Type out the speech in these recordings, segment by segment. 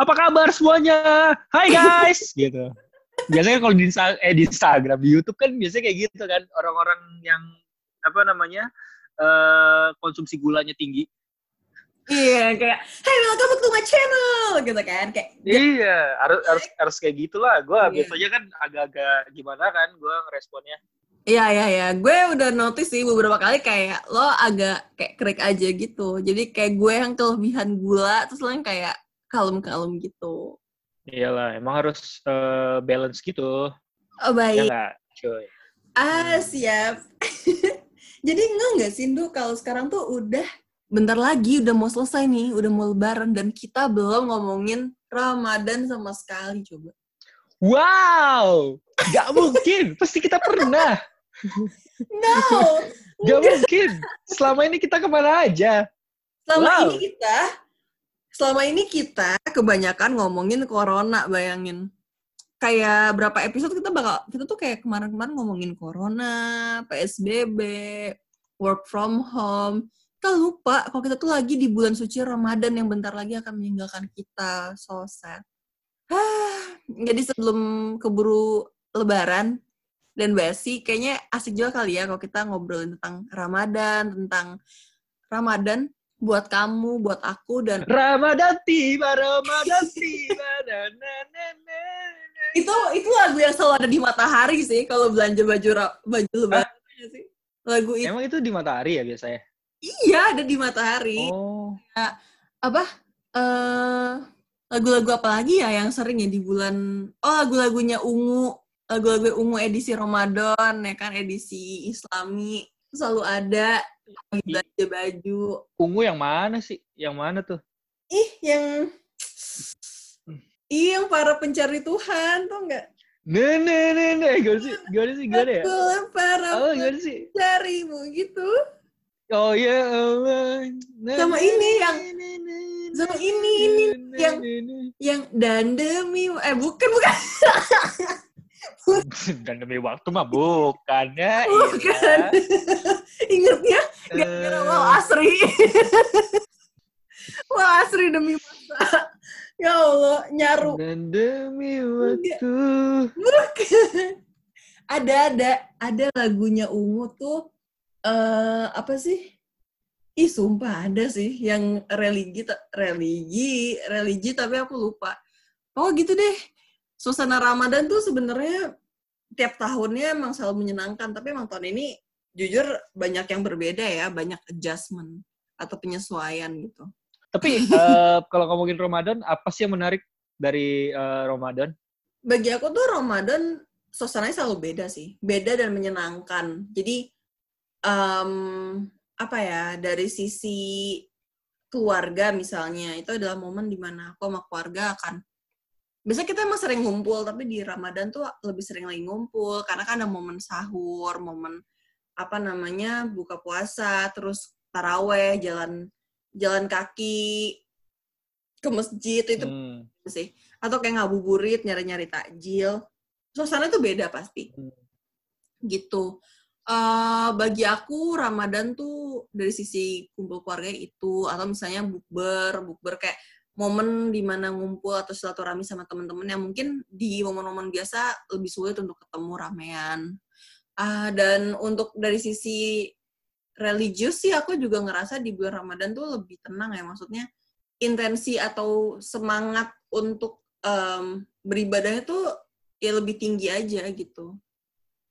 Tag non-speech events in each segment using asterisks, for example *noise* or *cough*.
apa kabar semuanya? Hai guys, *laughs* gitu. Biasanya kalau di, Insta- eh, di Instagram, di YouTube kan biasanya kayak gitu kan orang-orang yang apa namanya eh konsumsi gulanya tinggi. Iya, kayak, hey welcome to my channel, gitu kan. Kayak, Iya, harus harus harus kayak gitulah. Gue Iya. biasanya kan agak-agak gimana kan gue ngeresponnya. Iya, iya, iya. Gue udah notice sih beberapa kali kayak lo agak kayak krik aja gitu. Jadi kayak gue yang kelebihan gula, terus lo yang kayak kalem-kalem gitu. Iyalah, emang harus eh, balance gitu. Oh, Ya baik. nggak, cuy. Ah, siap. *laughs* Jadi enggak nggak sih, Ndu, kalau sekarang tuh udah bentar lagi udah mau selesai nih, udah mau lebaran dan kita belum ngomongin Ramadan sama sekali coba. Wow, nggak *laughs* mungkin. Pasti kita pernah. No. Gak mungkin. Selama ini kita ke mana aja? Selama Wow. ini kita selama ini kita kebanyakan ngomongin corona, bayangin. Kayak berapa episode kita bakal kita tuh kayak kemarin-kemarin ngomongin corona, PSBB, work from home. Kita lupa kalau kita tuh lagi di bulan suci Ramadan yang bentar lagi akan meninggalkan kita. So sad. *sighs* Jadi sebelum keburu lebaran dan basi, kayaknya asik juga kali ya kalau kita ngobrolin tentang Ramadan, tentang Ramadan buat kamu, buat aku dan Ramadan tiba, Ramadan tiba. na, na, na, na, na. itu itu lagu yang selalu ada di matahari sih kalau belanja baju baju lebaran ya sih. Lagu itu Emang itu di matahari ya biasanya? iya ada di matahari. Oh, Apa? eh lagu-lagu apa lagi ya yang sering ya di bulan Oh, lagu-lagunya Ungu. Lagu-lagu Ungu edisi Ramadan ya kan edisi Islami selalu ada belanja baju. ungu yang mana sih? Yang mana tuh? Ih, yang Ih, yang para pencari Tuhan, tuh enggak? Nah, nah, nah, nah. Gimana sih? Gimana sih? Gimana ya? Aku para Oh, pencarimu gitu. Oh ya Allah. Nah, Sama ini yang- sama ini, ini yang-. Yang dan demi eh bukan bukan *laughs* *laughs* Dan demi waktu mah bukan ya. bukan. *laughs* Ingatnya iya. gara-gara Eh, Asri. *laughs* Wal Asri demi masa. Ya Allah, nyaru. Dan demi waktu. Bukan. Ada ada ada lagunya Ungu tuh eh apa sih? Ih, sumpah ada sih yang religi religi, religi tapi aku lupa. Oh, gitu deh. Suasana Ramadan tuh sebenarnya tiap tahunnya emang selalu menyenangkan, tapi emang tahun ini jujur banyak yang berbeda ya, banyak adjustment atau penyesuaian gitu. Tapi *laughs* eh, kalau ngomongin Ramadan, apa sih yang menarik dari eh, Ramadan? bagi aku tuh Ramadan suasananya selalu beda sih, beda dan menyenangkan. Jadi em, apa ya dari sisi keluarga misalnya itu adalah momen di mana aku sama keluarga akan biasa kita emang sering ngumpul tapi di Ramadan tuh lebih sering lagi ngumpul karena kan ada momen sahur, momen apa namanya buka puasa, terus taraweh, jalan jalan kaki ke masjid itu Hmm. sih atau kayak ngabuburit nyari-nyari takjil suasana tuh beda pasti Hmm. gitu Eh, bagi aku Ramadan tuh dari sisi kumpul keluarga itu atau misalnya bukber bukber kayak momen di mana ngumpul atau silaturahmi sama teman-teman yang mungkin di momen-momen biasa lebih sulit untuk ketemu ramean Ah, dan untuk dari sisi religius sih aku juga ngerasa di bulan Ramadan tuh lebih tenang ya maksudnya intensi atau semangat untuk em, beribadahnya tuh ya lebih tinggi aja gitu.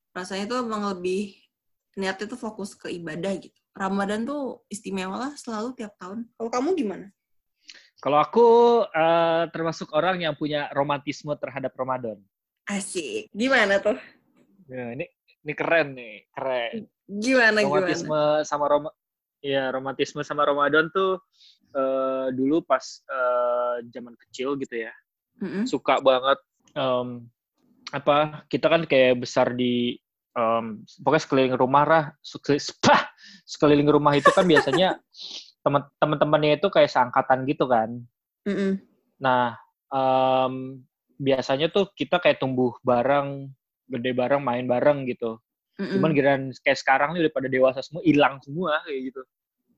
Rasanya tuh emang lebih niatnya tuh fokus ke ibadah gitu. Ramadan tuh istimewa lah selalu tiap tahun. Kalau kamu gimana? Kalau aku eh, termasuk orang yang punya romantisme terhadap Ramadan. Asik. Gimana tuh? Ya, ini ini keren nih, keren. Gimana romantisme gimana? sama Rom ya romantisme sama Ramadan tuh eh, dulu pas eh, zaman kecil gitu ya Mm-mm. suka banget em, apa kita kan kayak besar di em, pokoknya sekeliling rumah lah sekeliling, *laughs* sekeliling rumah itu kan biasanya *laughs* teman-temannya itu kayak seangkatan gitu kan Mm-mm. nah em, biasanya tuh kita kayak tumbuh bareng gede bareng main bareng gitu Mm-mm. Cuman giliran kayak sekarang nih udah pada dewasa semua, hilang semua kayak gitu.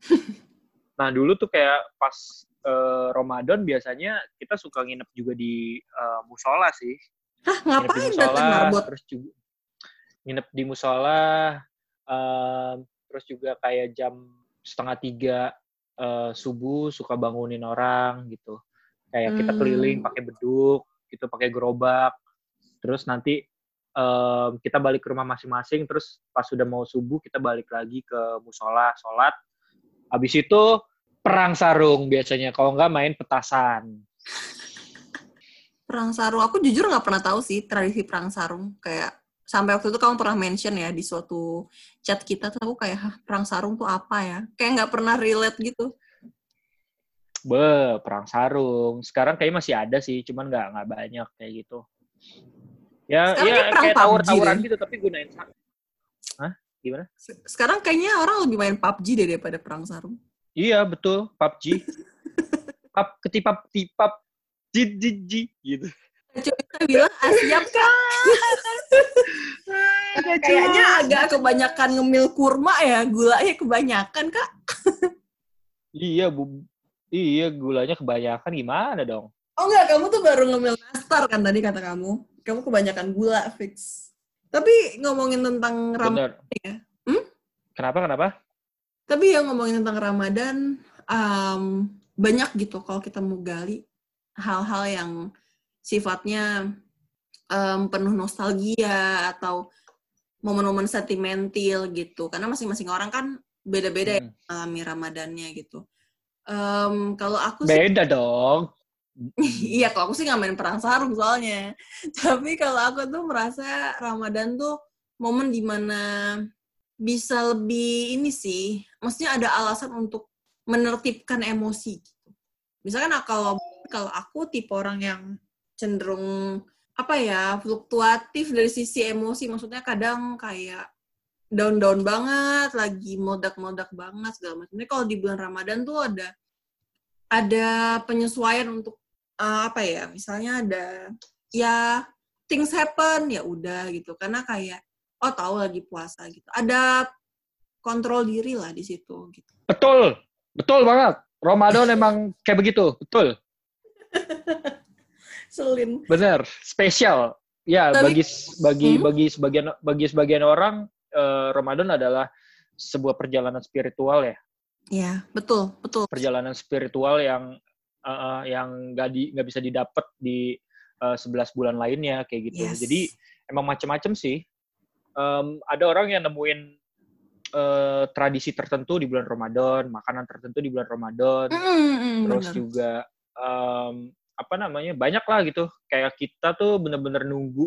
*laughs* nah dulu tuh kayak pas eh, Ramadan biasanya kita suka nginep juga di eh, musola sih. Hah, Nginep di ngapain datang musola, marbot? terus juga nginep di musola, em, terus juga kayak jam setengah tiga eh, subuh suka bangunin orang gitu. Kayak kita Hmm. keliling pakai beduk, gitu pakai gerobak. Terus nanti em, kita balik ke rumah masing-masing. Terus pas sudah mau subuh kita balik lagi ke musola, sholat. Habis itu perang sarung biasanya. Kalau nggak main petasan. Perang sarung. Aku jujur nggak pernah tahu sih tradisi perang sarung. Kayak sampai waktu itu kamu pernah mention ya di suatu chat kita tuh aku kayak Hah, perang sarung tuh apa ya? Kayak nggak pernah relate gitu. Be, perang sarung. Sekarang kayaknya masih ada sih, cuman nggak nggak banyak kayak gitu. Ya, Sekarang ya kayak kayak tawur-tawuran gitu, tapi gunain. Hah? Gimana? Se- Sekarang kayaknya orang lebih main PUBG deh daripada perang sarung. Iya, betul. PUBG. *laughs* Pap, ketipap, tipap, jid, gitu. Cuma kita bilang ah, siap kan? Kayaknya agak kebanyakan ngemil kurma ya, gulanya kebanyakan kak. Iya, bu. Iya, gulanya kebanyakan gimana dong? Oh enggak, kamu tuh baru ngemil nastar kan tadi kata kamu. Kamu kebanyakan gula fix. Tapi ngomongin tentang Ramadan ya. Hmm? Kenapa, kenapa? Tapi yang ngomongin tentang Ramadan, um, banyak gitu kalau kita mau gali hal-hal yang sifatnya um, penuh nostalgia atau momen-momen sentimental gitu. Karena masing-masing orang kan beda-beda ya Hmm. mengalami Ramadannya gitu. Em, kalau aku sih, Beda dong. *laughs* iya kalau aku sih nggak main perang sarung soalnya. *laughs* Tapi kalau aku tuh merasa Ramadan tuh momen di mana bisa lebih ini sih, maksudnya ada alasan untuk menertibkan emosi. Gitu. Misalkan kalau kalau aku tipe orang yang cenderung apa ya fluktuatif dari sisi emosi, maksudnya kadang kayak down-down banget, lagi meledak-meledak banget segala macam. Ini kalau di bulan Ramadan tuh ada ada penyesuaian untuk eh, apa ya? Misalnya ada ya things happen ya udah gitu. Karena kayak oh tahu lagi puasa gitu. Ada kontrol diri lah di situ gitu. Betul. Betul banget. Ramadan emang kayak begitu. Betul. *laughs* Selin. Bener. Spesial. Ya, Tapi- bagi bagi Hmm? bagi sebagian bagi sebagian orang eh, Ramadan adalah sebuah perjalanan spiritual ya. Ya, betul, betul. Perjalanan spiritual yang eh, eh, yang nggak di nggak bisa didapat di eh, 11 bulan lainnya kayak gitu. Yes. Jadi emang macam-macam sih. Em, ada orang yang nemuin eh, tradisi tertentu di bulan Ramadan, makanan tertentu di bulan Ramadan, Mm, mm, terus bener. juga em, apa namanya banyak lah gitu. Kayak kita tuh bener-bener nunggu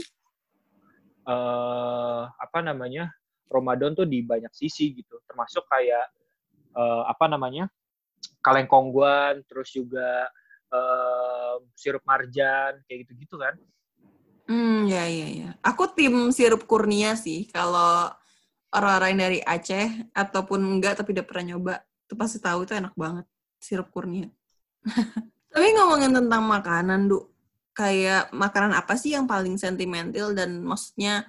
eh apa namanya Ramadan tuh di banyak sisi gitu, termasuk kayak eh, apa namanya kaleng kongguan, terus juga eh, sirup marjan kayak gitu-gitu kan. Hmm, ya, ya, ya. Aku tim sirup kurnia sih. Kalau orang-orang dari Aceh ataupun enggak tapi udah pernah nyoba, itu pasti tahu itu enak banget sirup kurnia. *laughs* tapi ngomongin tentang makanan, Du. Kayak makanan apa sih yang paling sentimental dan maksudnya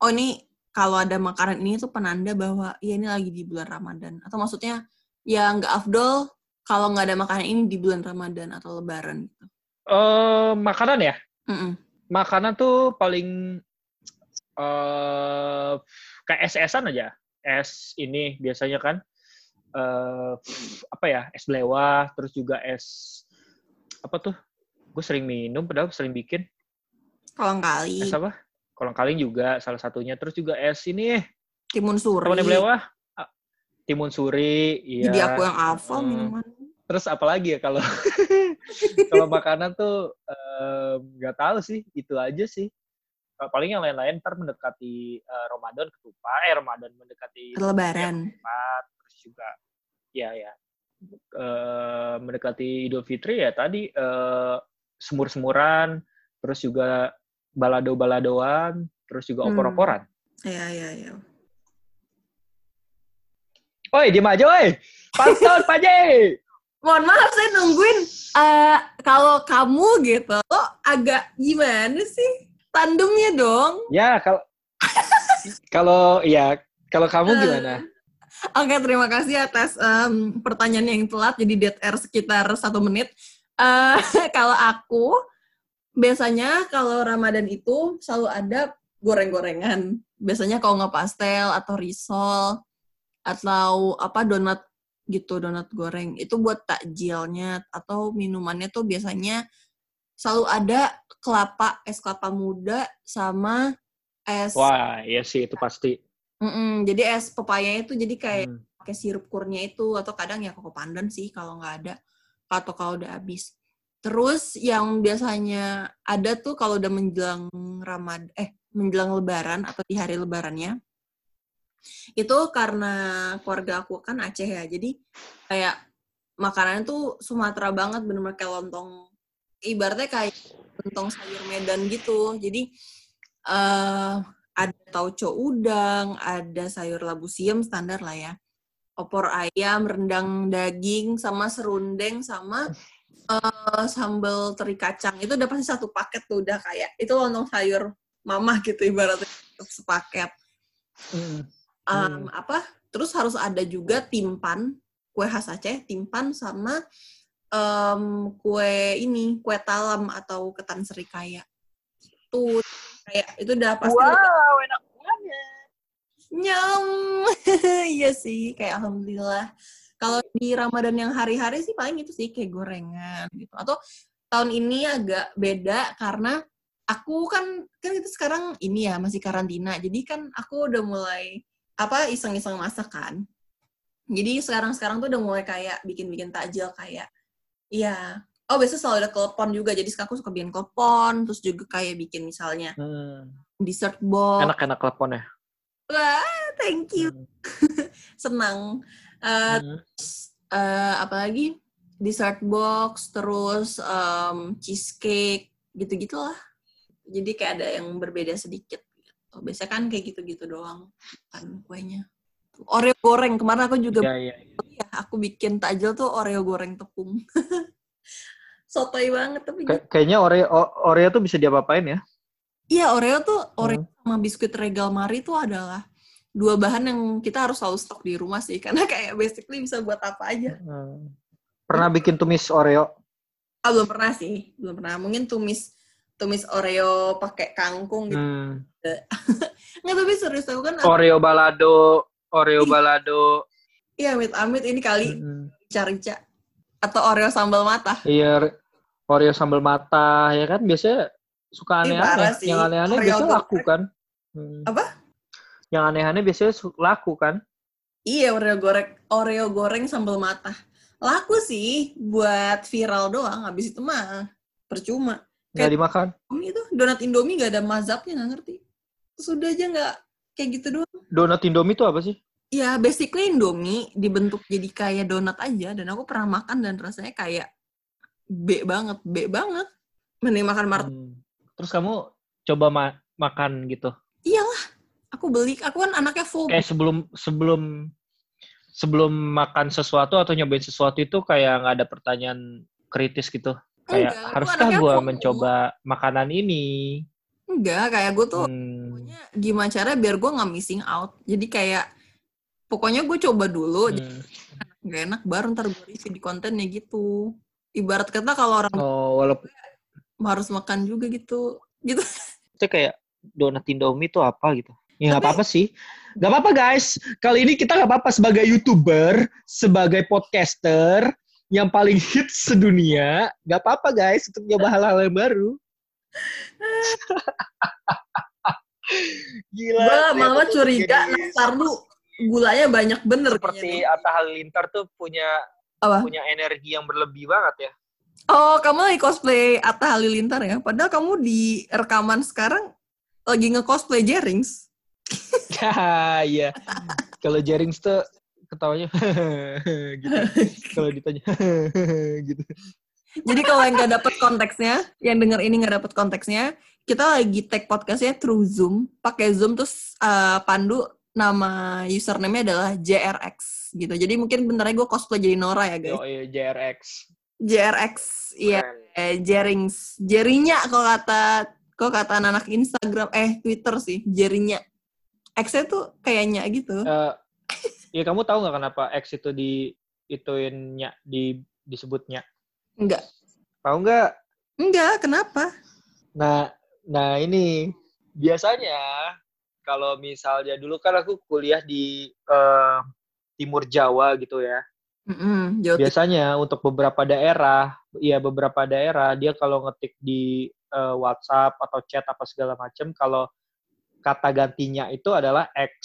oh ini kalau ada makanan ini tuh penanda bahwa ya ini lagi di bulan Ramadan atau maksudnya ya nggak afdol kalau nggak ada makanan ini di bulan Ramadan atau Lebaran gitu. Eh makanan ya, Mm-mm. makanan tuh paling eh kayak es-esan aja. Es ini biasanya kan eh apa ya? Es belewah, terus juga es apa tuh? Gue sering minum padahal sering bikin. Kolang kali, Es apa? Kolang kaling juga salah satunya. Terus juga es ini timun suri. Temennya belewah. ah, Timun suri, iya. Jadi aku yang hafal Hmm. minuman. Terus apa lagi ya kalau *laughs* kalau makanan tuh nggak tahu sih, itu aja sih. Paling yang lain-lain ntar mendekati eh, Ramadan ketupat, eh Ramadan mendekati Lebaran. ketupat, terus juga ya ya eh, mendekati Idul Fitri ya tadi eh, semur-semuran, terus juga balado-baladoan, terus juga Hmm. opor-oporan. Iya, iya, iya. Oi, diem aja, oi. Pantun, Pak J. Mohon maaf, saya nungguin eh, kalau kamu gitu, lo agak gimana sih? Tandemnya dong. Ya, kalau kalau ya kalau kamu gimana? Oke, terima kasih atas um, pertanyaan yang telat, jadi dead air sekitar satu menit. Uh, *laughs* kalau aku, biasanya kalau Ramadan itu selalu ada goreng-gorengan. Biasanya kalau nggak pastel atau risol, atau apa donat gitu, donat goreng. Itu buat takjilnya, atau minumannya tuh biasanya selalu ada kelapa, es kelapa muda, sama es... Wah, iya sih, itu pasti. Mm-mm, jadi es pepaya itu jadi kayak Hmm. pakai sirup kurnya itu atau kadang ya koko pandan sih kalau nggak ada atau kalau udah habis. Terus yang biasanya ada tuh kalau udah menjelang Ramad eh menjelang Lebaran atau di hari Lebarannya itu karena keluarga aku kan Aceh ya jadi kayak makanan tuh Sumatera banget bener-bener kayak lontong ibaratnya kayak lontong sayur Medan gitu jadi eh ada tauco udang, ada sayur labu siam standar lah ya. Opor ayam, rendang daging, sama serundeng, sama eh, sambal teri kacang. Itu udah pasti satu paket tuh udah kayak. Itu lontong sayur mamah gitu ibaratnya sepaket. Hmm. Um, apa? Terus harus ada juga timpan, kue khas Aceh, timpan sama em, kue ini, kue talam atau ketan serikaya. Itu kayak itu udah pasti Wow, enak banget. Nyam. *laughs* iya sih, kayak alhamdulillah. Kalau di Ramadan yang hari-hari sih paling itu sih kayak gorengan gitu. Atau tahun ini agak beda karena aku kan kan itu sekarang ini ya masih karantina. Jadi kan aku udah mulai apa iseng-iseng masak kan. Jadi sekarang-sekarang tuh udah mulai kayak bikin-bikin takjil kayak iya. Oh, biasanya selalu ada klepon juga. Jadi aku suka bikin klepon, terus juga kayak bikin misalnya Hmm. dessert box. Enak-enak telepon ya. Wah, thank you. *laughs* Senang. Eh, Hmm. eh, apalagi dessert box terus em, cheesecake gitu-gitu lah jadi kayak ada yang berbeda sedikit gitu. biasanya kan kayak gitu-gitu doang kan kuenya Oreo goreng kemarin aku juga iya. ya, aku bikin takjil tuh Oreo goreng tepung *laughs* sotoy banget tapi Kay- kayaknya Oreo Oreo tuh bisa diapa-apain ya. iya Oreo tuh Oreo sama biskuit Regal Mari tuh adalah dua bahan yang kita harus selalu stok di rumah sih *laughs* karena kayak basically bisa buat apa aja Hmm. Pernah bikin tumis Oreo? Ah, belum pernah sih, belum pernah. Mungkin tumis tumis Oreo pakai kangkung gitu. Hmm. *laughs* Nggak, tapi serius aku kan, Oreo balado, Oreo balado. iya amit-amit ini kali Hmm. rica-rica. Atau Oreo sambal mata. Iya, Oreo sambal mata ya kan biasanya suka aneh-aneh. Yang aneh-aneh biasanya laku kan. Hmm. Apa? Yang aneh-aneh biasanya laku kan. Iya, Oreo goreng, Oreo goreng sambal mata. Laku sih buat viral doang, habis itu mah percuma. Kayak- dimakan. Indomie itu, donat Indomie nggak ada mazhabnya, nggak ngerti. Sudah aja nggak kayak gitu doang. Donat Indomie itu apa sih? Ya, basically Indomie dibentuk jadi kayak donat aja. Dan aku pernah makan dan rasanya kayak B banget, B banget. Mending makan martabak. Hmm. Terus kamu coba ma- makan gitu. Iyalah, aku beli. Aku kan anaknya full. Kayak sebelum sebelum sebelum makan sesuatu atau nyobain sesuatu itu kayak nggak ada pertanyaan kritis gitu. Kayak Enggak, haruskah gue mencoba makanan ini? Enggak, kayak gue tuh Hmm. pokoknya gimana caranya biar gue nggak missing out. Jadi kayak pokoknya gue coba dulu, Hmm. nggak enak baru ntar gue isi di kontennya gitu. Ibarat kata kalau orang Oh, walaupun harus makan juga gitu. Gitu. itu kayak donat Indomie itu apa gitu. Ya nggak Tapi- apa-apa sih. Nggak apa-apa guys. Kali ini kita nggak apa-apa sebagai YouTuber, sebagai podcaster yang paling hits sedunia. Nggak apa-apa guys untuk nyoba hal-hal yang baru. *laughs* Gila. Gue tuh curiga, Nastar lu gulanya banyak bener Seperti. Atta Halilintar tuh punya Apa? punya energi yang berlebih banget ya. Oh, kamu lagi cosplay Atta Halilintar ya? Padahal kamu di rekaman sekarang lagi nge-cosplay Jerings. Ya, *laughs* iya. Kalau Jerings tuh ketawanya *laughs* gitu. Kalau ditanya *laughs* gitu. Jadi kalau yang nggak dapet konteksnya, yang denger ini nggak dapet konteksnya, kita lagi tag podcastnya through Zoom, pakai Zoom terus uh, Pandu nama username-nya adalah JRX gitu. Jadi mungkin lagi gue cosplay jadi Nora ya guys. Yo, iya, JRX. JRX, iya, eh, Jerings, Jerinya kalau kata kalau kata anak Instagram, eh Twitter sih, Jerinya. X-nya tuh kayaknya gitu. Eh, ya kamu tahu nggak kenapa X itu di ituinnya di disebutnya? Enggak. Tahu nggak? Enggak, kenapa? Nah, nah ini biasanya kalau misalnya dulu kan aku kuliah di eh, timur Jawa gitu ya. Jawa Timur. Biasanya untuk beberapa daerah, ya beberapa daerah dia kalau ngetik di eh, WhatsApp atau chat apa segala macam, kalau kata gantinya itu adalah X.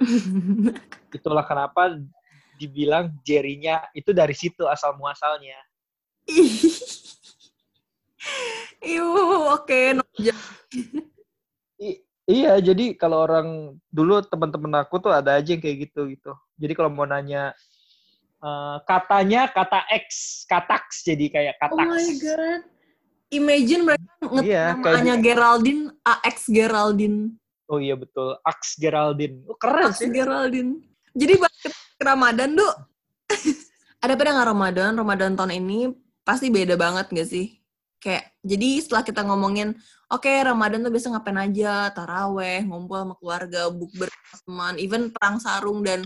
*laughs* Itulah kenapa dibilang jerinya itu dari situ asal muasalnya. *laughs* Iu, oke. no judge. I- iya, jadi kalau orang dulu teman-teman aku tuh ada aja yang kayak gitu gitu. Jadi kalau mau nanya eh, katanya kata X, kataks jadi kayak Oh kataks. my god. Imagine mereka ngetik Iya, namanya kayak- Geraldine, AX Geraldine. Oh iya betul, Ax Geraldine. Oh, keren AX sih. Geraldine. Jadi balik ke Ramadan, Duk. *laughs* Ada pada nggak Ramadan? Ramadan tahun ini pasti beda banget gak sih? Kayak, jadi setelah kita ngomongin, oke Ramadan tuh biasa ngapain aja, taraweh, ngumpul sama keluarga, bukber teman, even perang sarung dan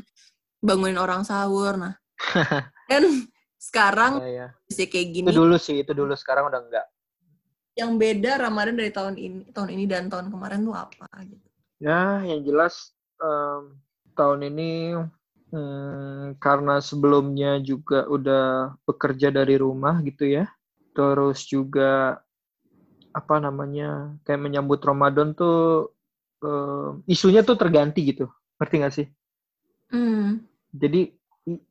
bangunin orang sahur. Nah, *laughs* dan sekarang iya. bisa kayak Itu gini, dulu sih, itu dulu sekarang udah enggak. yang beda Ramadan dari tahun ini, tahun ini dan tahun kemarin tuh apa gitu? Ya, yang jelas em, tahun ini hmm, karena sebelumnya juga udah bekerja dari rumah gitu ya. Terus juga apa namanya kayak menyambut Ramadan tuh em, isunya tuh terganti gitu. Ngerti gak sih? Hmm. Jadi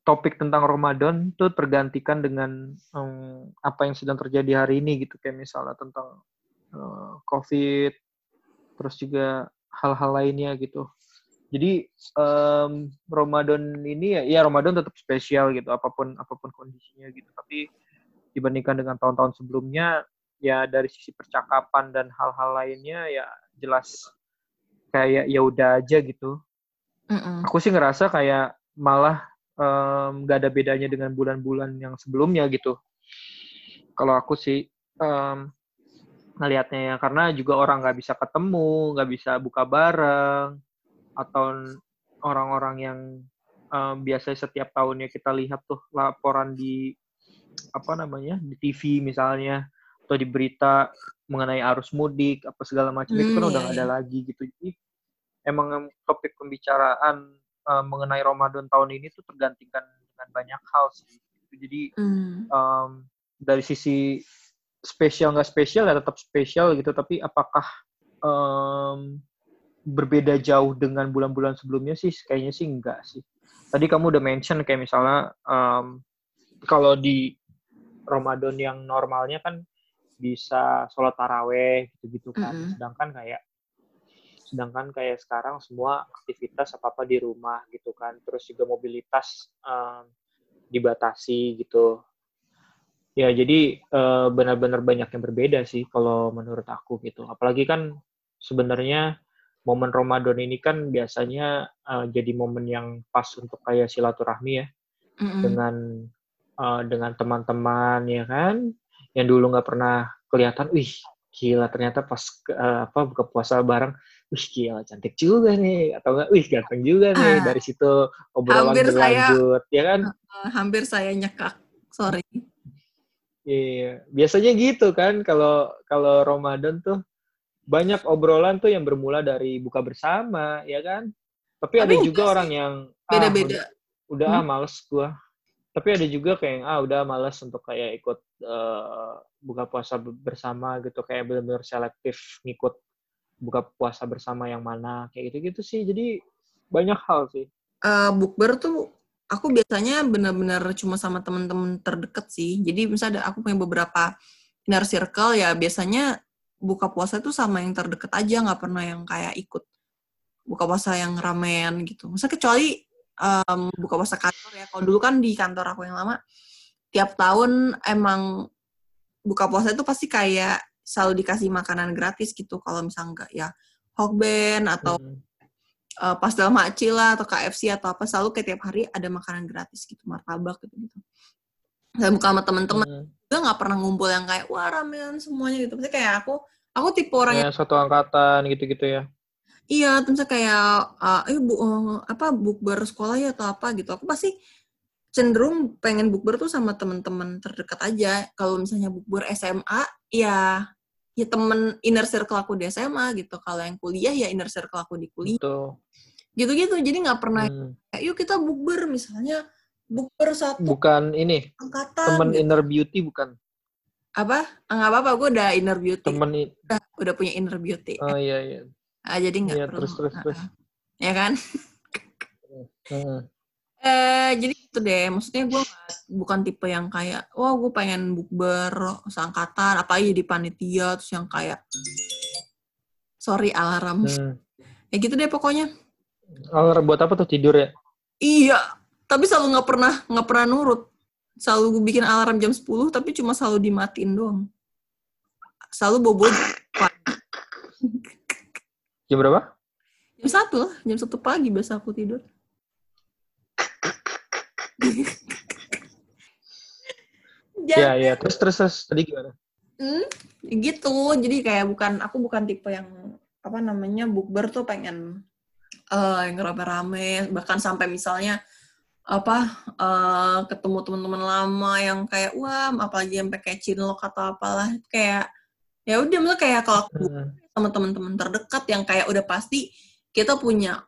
topik tentang Ramadan tuh tergantikan dengan em, apa yang sedang terjadi hari ini gitu kayak misalnya tentang eh, COVID terus juga hal-hal lainnya gitu. Jadi em, Ramadan ini ya, ya Ramadan tetap spesial gitu apa pun apa pun kondisinya gitu. Tapi dibandingkan dengan tahun-tahun sebelumnya ya dari sisi percakapan dan hal-hal lainnya ya jelas kayak ya udah aja gitu Mm-mm. aku sih ngerasa kayak malah nggak ada bedanya dengan bulan-bulan yang sebelumnya gitu. Kalau aku sih em, ngelihatnya ya, karena juga orang nggak bisa ketemu, nggak bisa buka bareng, atau orang-orang yang em, biasanya setiap tahunnya kita lihat tuh laporan di apa namanya di TV misalnya atau di berita mengenai arus mudik apa segala macam itu Hmm, kan udah iya, nggak ada iya. lagi gitu. Jadi emang em, topik pembicaraan eh, mengenai Ramadan tahun ini tuh tergantikan dengan banyak hal sih. Jadi Hmm. em, dari sisi spesial nggak spesial ya tetap spesial gitu. Tapi apakah em, berbeda jauh dengan bulan-bulan sebelumnya sih? Kayaknya sih enggak sih. Tadi kamu udah mention kayak misalnya em, kalau di Ramadan yang normalnya kan bisa sholat taraweh gitu-gitu kan. Mm-mm. Sedangkan kayak sedangkan kayak sekarang semua aktivitas apa apa di rumah gitu kan. Terus juga mobilitas em, dibatasi gitu. Ya jadi eh, benar-benar banyak yang berbeda sih kalau menurut aku gitu. Apalagi kan sebenarnya momen Ramadan ini kan biasanya eh, jadi momen yang pas untuk kayak silaturahmi ya. Mm-mm. dengan eh, dengan teman-teman ya kan yang dulu nggak pernah kelihatan wih gila ternyata pas ke- eh, apa buka puasa bareng wih gila cantik juga nih atau enggak wih ganteng juga nih Ah. dari situ obrolan Hampir saya- berlanjut ya kan Eh, hampir saya nyekak, sorry. Iya, biasanya gitu kan kalau kalau Ramadan tuh banyak obrolan tuh yang bermula dari buka bersama, ya kan? Tapi, Tapi ada juga sih. orang yang ah, Beda-beda. udah, udah ah Hmm. males gua. Tapi ada juga kayak ah udah males untuk kayak ikut eh, buka puasa be- bersama gitu kayak benar-benar selektif ngikut buka puasa bersama yang mana kayak gitu-gitu sih. Jadi banyak hal sih. Eh, bukber tuh aku biasanya benar-benar cuma sama temen-temen terdekat sih. Jadi misalnya aku punya beberapa inner circle ya biasanya buka puasa tuh sama yang terdekat aja, nggak pernah yang kayak ikut buka puasa yang ramean gitu. Masa kecuali em, buka puasa kantor ya. Kalau dulu kan di kantor aku yang lama, tiap tahun emang buka puasa itu pasti kayak selalu dikasih makanan gratis gitu. Kalau misalnya enggak ya hokben atau Mm. uh, pas dalam Makci lah atau KFC atau apa selalu kayak tiap hari ada makanan gratis gitu martabak gitu gitu saya buka sama temen-temen Mm. juga nggak pernah ngumpul yang kayak wah ramean semuanya gitu Maksudnya kayak aku aku tipe orang yang Ya, satu angkatan gitu-gitu ya. Iya terus misalnya kayak uh, eh bu, uh, apa bukber sekolah ya atau apa gitu aku pasti cenderung pengen bukber tuh sama teman-teman terdekat aja kalau misalnya bukber SMA ya ya temen inner circle aku di SMA gitu kalau yang kuliah ya inner circle aku di kuliah Betul. gitu-gitu jadi nggak pernah Hmm. kayak yuk kita bukber misalnya bukber satu Bukan ini, angkatan temen gitu. inner beauty bukan. apa Ah, nggak apa-apa gue udah inner beauty Temen udah, udah punya inner beauty Oh iya iya. Ah, jadi nggak perlu. terus terus Ah, terus. ya kan? Hmm. eh jadi itu deh maksudnya gue bukan tipe yang kayak wah gue pengen bukber seangkatan apalagi di panitia terus yang kayak sorry alarm. Hmm. ya gitu deh pokoknya. Alarm buat apa tuh? Tidur ya? iya tapi selalu nggak pernah nggak pernah nurut. Selalu gue bikin alarm jam 10 tapi cuma selalu dimatiin doang. Selalu bobo Jam berapa? jam satu lah jam satu pagi biasa aku tidur *laughs* Ya ya. Terus terus terus tadi gimana? Hmm, gitu. Jadi kayak bukan aku bukan tipe yang apa namanya bukber tuh pengen eh yang rame-rame bahkan sampai misalnya apa eh ketemu teman-teman lama yang kayak wah apalagi yang pakai cinlok atau apalah kayak ya udah maksudnya kayak kalau aku Hmm. sama teman-teman terdekat yang kayak udah pasti kita punya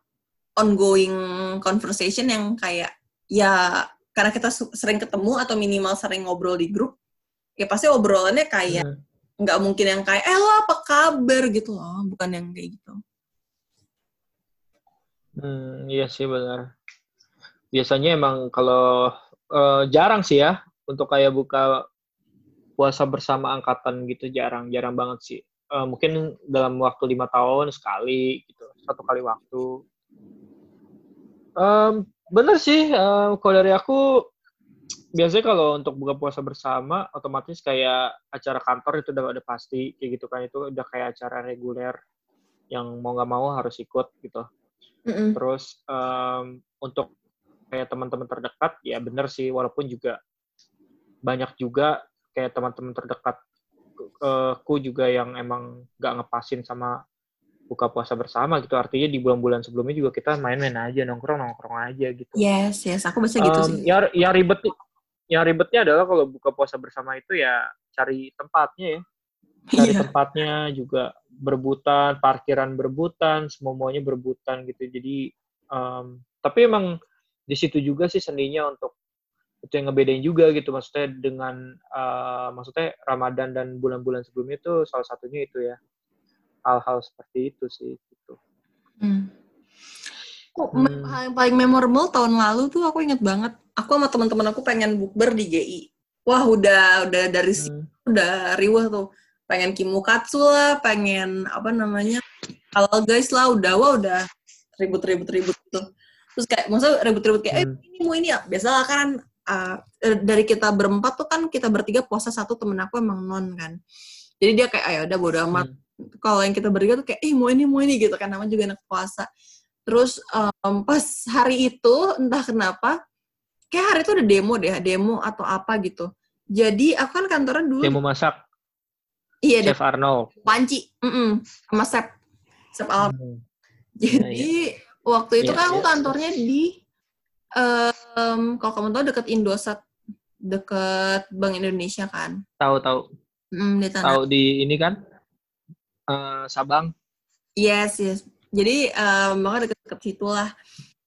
ongoing conversation yang kayak ya karena kita sering ketemu atau minimal sering ngobrol di grup ya pasti obrolannya kayak Hmm. nggak mungkin yang kayak eh lo apa kabar gitu loh bukan yang kayak gitu Hmm, iya sih benar. Biasanya emang kalau eh, jarang sih ya untuk kayak buka puasa bersama angkatan gitu jarang, jarang banget sih. Eh, mungkin dalam waktu lima tahun sekali gitu, satu kali waktu. Em, bener sih, eh, kalau dari aku biasanya kalau untuk buka puasa bersama otomatis kayak acara kantor itu udah udah pasti kayak gitu kan itu udah kayak acara reguler yang mau nggak mau harus ikut gitu. Mm-mm. Terus em, untuk kayak teman-teman terdekat ya bener sih walaupun juga banyak juga kayak teman-teman terdekat eh, ku juga yang emang nggak ngepasin sama buka puasa bersama gitu artinya di bulan-bulan sebelumnya juga kita main-main aja nongkrong nongkrong aja gitu. yes yes aku biasa gitu Em, sih Ya yang ribet yang ribetnya adalah kalau buka puasa bersama itu ya cari tempatnya ya *laughs* cari Iya. tempatnya juga berebutan, parkiran berebutan, semuanya berebutan gitu. Jadi em, tapi emang di situ juga sih seninya untuk itu yang ngebedain juga gitu maksudnya dengan eh, maksudnya Ramadan dan bulan-bulan sebelumnya itu salah satunya itu ya hal-hal seperti itu sih gitu. Hmm. Kok Hmm. hal yang paling memorable tahun lalu tuh aku inget banget. Aku sama teman-teman aku pengen bukber di GI. Wah udah udah dari Hmm. udah riwah tuh. Pengen kimukatsu lah, pengen apa namanya kalau guys lah udah wah udah ribut-ribut-ribut gitu. Terus kayak maksudnya ribut-ribut kayak eh Hmm. ini mau ini ya. Biasalah kan uh, dari kita berempat tuh kan kita bertiga puasa satu temen aku emang non kan. Jadi dia kayak ayo udah bodo amat Hmm. kalau yang kita bertiga tuh kayak eh mau ini mau ini gitu kan namanya juga anak puasa terus em, pas hari itu entah kenapa kayak hari itu ada demo deh demo atau apa gitu jadi aku kan kantornya dulu mau masak iya deh Chef Arnold. panci mm-mm, sama sep sep Al Hmm. jadi waktu itu Iya, kan aku iya. kantornya di em, kalau kamu tahu deket Indosat deket Bank Indonesia kan Tahu tahu Mm, di tanah tahu di ini kan eh, Sabang. yes yes jadi em, makanya deket-deket situ lah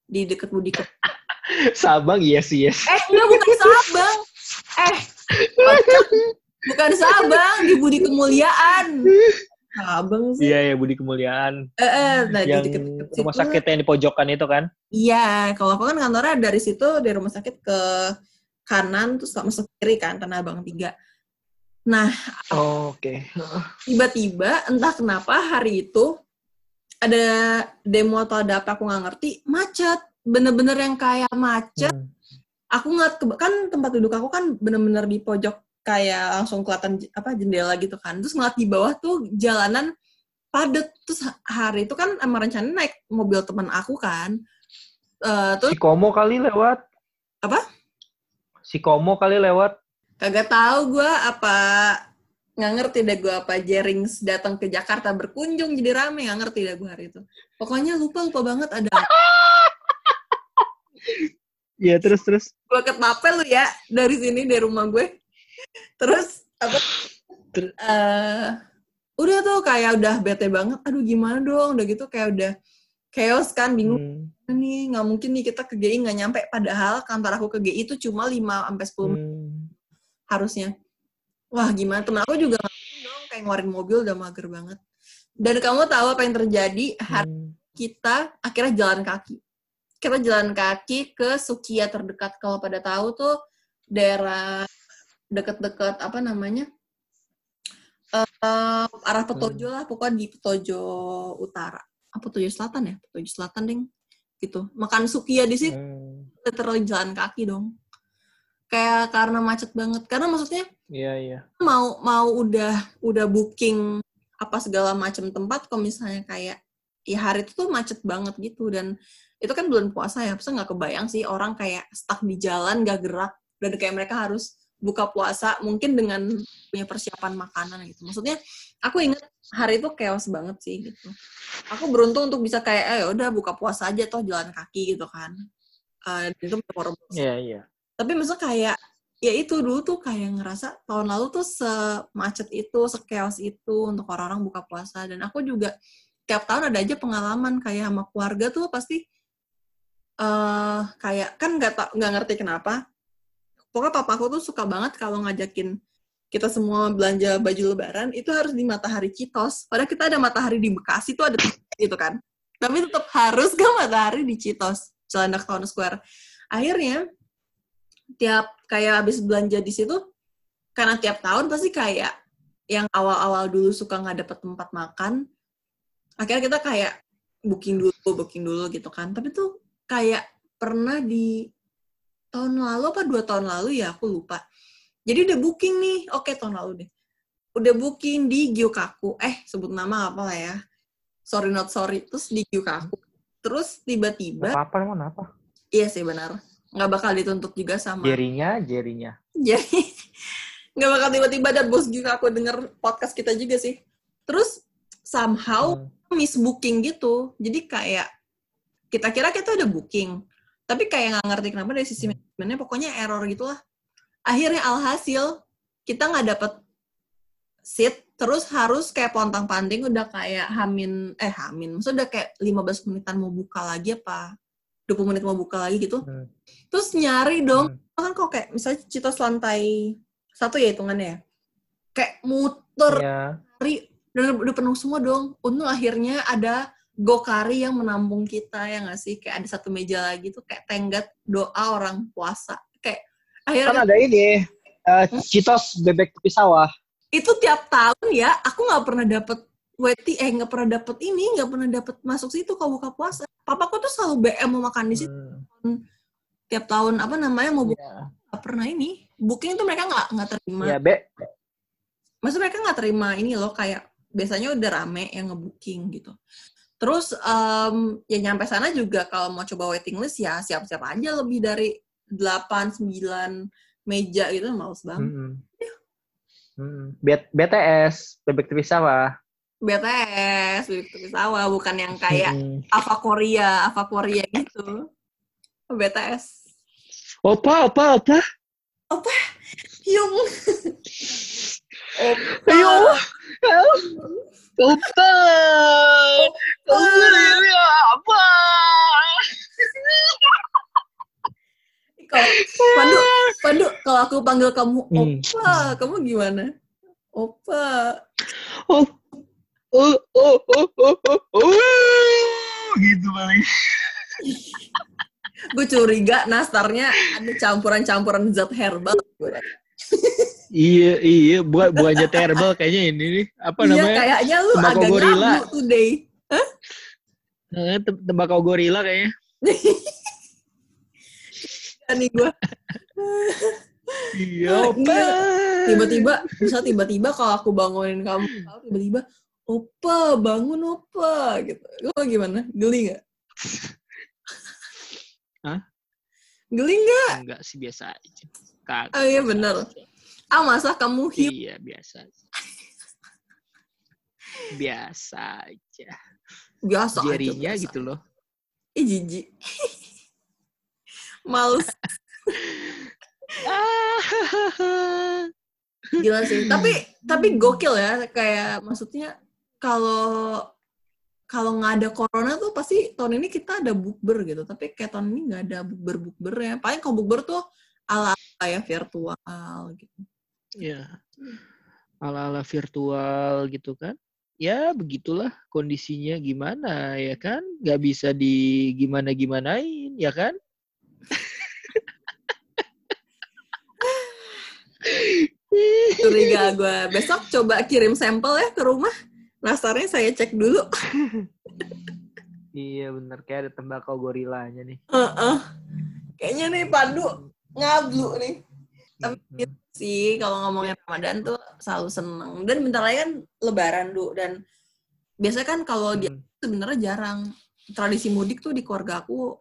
di deket Budi Ke- *laughs* Sabang yes yes. Eh, enggak bukan Sabang. Eh, *laughs* bukan Sabang di Budi Kemuliaan. Sabang sih. Iya ya Budi Kemuliaan. Eh, eh, nah yang di deket-deket situ. rumah sakit yang di pojokan itu kan? Iya, kalau aku kan kantornya dari situ dari rumah sakit ke kanan terus masuk kiri kan Tanah Abang 3. Nah, Oh, Oke. tiba-tiba entah kenapa hari itu ada demo atau ada apa aku nggak ngerti macet bener-bener yang kayak macet Hmm. aku ngeliat kan tempat duduk aku kan bener-bener di pojok kayak langsung kelihatan apa jendela gitu kan terus ngeliat di bawah tuh jalanan padet terus ha- hari itu kan emang rencana naik mobil teman aku kan Eh terus Si Komo kali lewat. Apa? Si Komo kali lewat. kagak tahu gua apa nggak ngerti deh gue apa Jerings datang ke Jakarta berkunjung jadi rame nggak ngerti deh gue hari itu pokoknya lupa lupa banget ada *laughs* Iya terus terus. gue ketapel lu ya dari sini dari rumah gue terus apa? Eh udah tuh kayak udah bete banget aduh gimana dong? Udah gitu kayak udah chaos kan bingung. Hmm. nih nggak mungkin nih kita ke GI nggak nyampe. Padahal kantor aku ke GI itu cuma 5 sampai 10 menit Hmm. harusnya. Wah gimana? Temen aku juga nggak dong kayak ngeluarin mobil udah mager banget. Dan kamu tahu apa yang terjadi? Hari Hmm. kita akhirnya jalan kaki. Kita jalan kaki ke Sukia terdekat. Kalau pada tahu tuh daerah deket-deket apa namanya eh arah Petojo lah pokoknya di Petojo Utara. Apa Petojo Selatan ya? Petojo Selatan ding. Gitu. Makan Sukia di situ. Hmm. literally jalan kaki dong. Kayak karena macet banget. Karena maksudnya Iya iya. mau mau udah udah booking apa segala macam tempat kalau misalnya kayak ya hari itu tuh macet banget gitu. Dan itu kan bulan puasa ya pasti nggak kebayang sih orang kayak stuck di jalan gak gerak. Dan kayak mereka harus buka puasa mungkin dengan punya persiapan makanan gitu maksudnya aku inget hari itu chaos banget sih gitu aku beruntung untuk bisa kayak eh udah buka puasa aja toh jalan kaki gitu kan dan itu memorable sih. Iya iya. Tapi maksudnya kayak ya itu dulu tuh kayak ngerasa tahun lalu tuh semacet itu, sekeos itu untuk orang-orang buka puasa dan aku juga tiap tahun ada aja pengalaman kayak sama keluarga tuh pasti eh kayak kan nggak nggak ngerti kenapa. Pokoknya papaku tuh suka banget kalau ngajakin kita semua belanja baju lebaran itu harus di Matahari Citos. Padahal kita ada Matahari di Bekasi tuh ada gitu kan. Tapi tetap harus ke Matahari di Citos, Cilandak Town Square. Akhirnya tiap kayak habis belanja di situ karena tiap tahun pasti kayak yang awal-awal dulu suka nggak dapet tempat makan akhirnya kita kayak booking dulu booking dulu gitu kan tapi tuh kayak pernah di tahun lalu apa dua tahun lalu ya? Aku lupa. Jadi udah booking nih. Oke tahun lalu deh. Udah booking di Gyokaku eh sebut nama apa lah ya. Sorry not sorry. Terus di Gyokaku terus tiba-tiba Apa apa emang? Apa? iya sih benar. Nggak bakal dituntut juga sama Jerinya jerinya. jadi *laughs* nggak bakal tiba-tiba ada bos juga aku denger podcast kita juga sih. Terus somehow Hmm. miss booking gitu. Jadi kayak kita kira kita udah booking tapi kayak nggak ngerti kenapa dari sisi Hmm. manajemennya pokoknya error gitulah akhirnya alhasil kita nggak dapet seat terus harus kayak pontang panting udah kayak hamin eh hamin maksudnya udah kayak 15 menitan mau buka lagi apa 20 menit mau buka lagi gitu Hmm. terus nyari dong Hmm. kan kok kayak misalnya Citos lantai satu ya hitungannya ya kayak muter Iya. cari dan udah penuh semua dong untung akhirnya ada Gokari yang menampung kita ya nggak sih? Kayak ada satu meja lagi tuh kayak tenggat doa orang puasa. Kayak Kan akhirnya ada ini eh, Citos bebek tepi sawah. itu tiap tahun ya aku nggak pernah dapet weti eh nggak pernah dapet ini nggak pernah dapet masuk situ kalau buka puasa. Papaku tuh selalu BM mau makan di situ. Hmm. tiap tahun apa namanya mau buka nggak pernah ini. Booking tuh mereka nggak nggak terima. Iya, Be. maksudnya mereka nggak terima ini loh kayak biasanya udah rame yang ngebooking gitu terus em, ya nyampe sana juga kalau mau coba waiting list ya siap-siap aja lebih dari 8 9 meja gitu males banget Hmm. Hmm. B- BTS bebek tepi sawah. BTS Bibit Sawah bukan yang kayak Hmm. Ava Korea Ava Korea gitu BTS Opa, opa, opa. Yung Ayo. Opa Opa. Kamu ini apa? kalau Pandu Pandu kalau aku panggil kamu Hmm. Opa kamu gimana Opa Oh. Oh, oh, oh, oh, oh, oh. Gitu paling. gue curiga nastarnya ada campuran-campuran zat herbal Iya, iya, bukan jet herbal kayaknya ini nih. Apa iya namanya? kayaknya lu Tembakau agak gorila. today Eh, tem- tembakau gorila kayaknya. nih gue Iya, iya. tiba-tiba bisa tiba-tiba kalau aku bangunin kamu tiba-tiba opa bangun opa gitu lo gimana geli nggak Hah? geli nggak Enggak sih biasa aja. Kagak. Oh, iya, bener. Ah masa kamu hiu Iya, *laughs* biasa. aja. biasa aja. Biasa Jarinya aja. biasa. gitu loh. Ih, jijik. *laughs* Males. *laughs* Gila sih. Tapi tapi gokil ya kayak maksudnya kalau kalau nggak ada corona tuh pasti tahun ini kita ada bukber gitu. Tapi kayak tahun ini nggak ada bukber bukber ya. Paling kalau bukber tuh ala ala ya virtual gitu. Ya. Ala-ala virtual gitu kan. Ya begitulah kondisinya gimana ya kan. Gak bisa di gimana-gimanain ya kan. Curiga gue. Besok coba kirim sampel ya ke rumah. Nasarnya saya cek dulu. Iya bener kayak ada tembakau gorilanya nih. Heeh. Kayaknya nih Pandu ngablu nih. Tapi gitu sih kalau ngomongin Ramadan tuh selalu seneng. Dan bentar lagi kan Lebaran du dan biasanya kan kalau dia Hmm. sebenarnya jarang tradisi mudik tuh di keluarga aku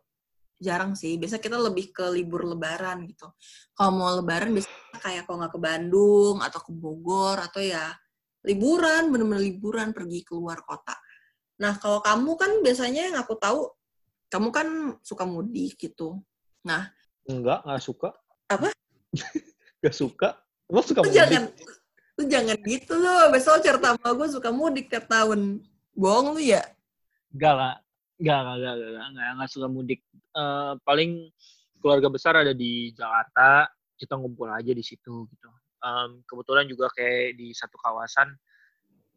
jarang sih. Biasa kita lebih ke libur Lebaran gitu. Kalau mau Lebaran biasanya kayak kalau nggak ke Bandung atau ke Bogor atau ya liburan, bener-bener liburan pergi keluar kota. Nah kalau kamu kan biasanya yang aku tahu kamu kan suka mudik gitu. Nah Enggak, nggak suka. Apa? *laughs* gak suka. Lo suka lu mudik? jangan lu jangan gitu loh. Besok cerita sama gue suka mudik tiap tahun. Bohong lu ya? Enggak lah. Enggak, enggak, enggak, enggak, enggak, enggak suka mudik. Eh, paling keluarga besar ada di Jakarta, kita ngumpul aja di situ gitu. Em, kebetulan juga kayak di satu kawasan